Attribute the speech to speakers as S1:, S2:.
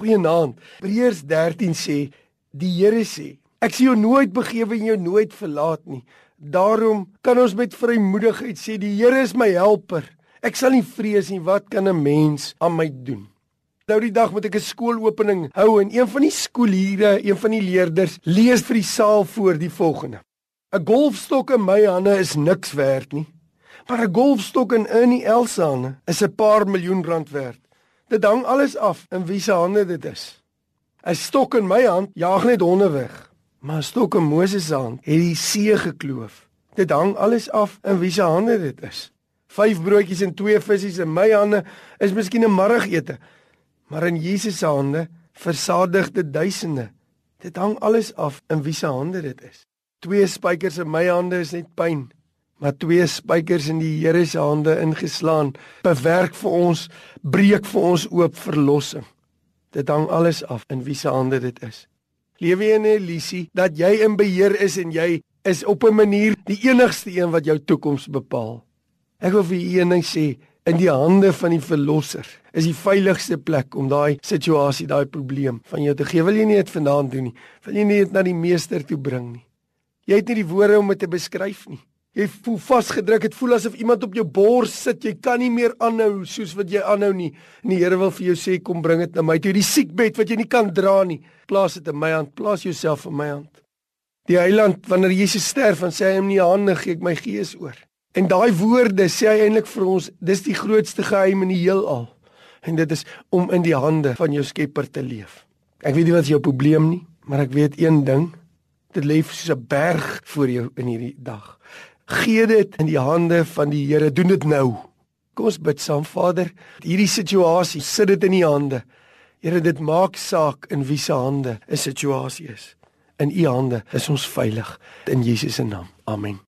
S1: Goeienaand. Hebreërs 13 sê die Here sê ek sien jou nooit begewe en jou nooit verlaat nie. Daarom kan ons met vrymoedigheid sê die Here is my helper. Ek sal nie vrees nie wat kan 'n mens aan my doen. Nou die dag moet ek 'n skoolopening hou en een van die skooliere, een van die leerders lees vir die saal voor die volgende. 'n Golfstok in my hande is niks werd nie. Maar 'n golfstok in Ernie Els hande is 'n paar miljoen rand werd. Dit hang alles af in wie se hande dit is. 'n Stok in my hand jaag net honde weg, maar 'n stok in Moses se hand het die see gekloof. Dit hang alles af in wie se hande dit is. Vyf broodjies en twee visse in my hande is miskien 'n middagete, maar in Jesus se hande versadigde duisende. Dit hang alles af in wie se hande dit is. Twee spykers in my hande is net pyn maar twee spykers in die Here se hande ingeslaan, bewerk vir ons, breek vir ons oop verlossing. Dit hang alles af in wie se hande dit is. Lewe in 'n illusie dat jy in beheer is en jy is op 'n manier die enigste een wat jou toekoms bepaal. Ek wil vir u een ding sê, in die hande van die verlosser is die veiligste plek om daai situasie, daai probleem van jou te gee. Wil jy nie dit vanaand doen nie? Wil jy nie dit na die meester toe bring nie? Jy het nie die woorde om dit te beskryf nie. Jy voel vasgedruk, dit voel asof iemand op jou bors sit. Jy kan nie meer aanhou soos wat jy aanhou nie. En die Here wil vir jou sê kom bring dit na my toe, die siekbed wat jy nie kan dra nie. Plaas dit in my hand, plaas jouself in my hand. Die Heiland wanneer Jesus sterf en sê hy hom nie hande gee ek my gees oor. En daai woorde sê hy eintlik vir ons, dis die grootste geheim in die heelal. En dit is om in die hande van jou Skepper te leef. Ek weet nie wat jou probleem nie, maar ek weet een ding. Dit lê soos 'n berg voor jou in hierdie dag. Gee dit in die hande van die Here. Doen dit nou. Kom ons bid saam, Vader. Hierdie situasie, sit dit in U hande. Here, dit maak saak in wie se hande 'n situasie is. In U hande is ons veilig in Jesus se naam. Amen.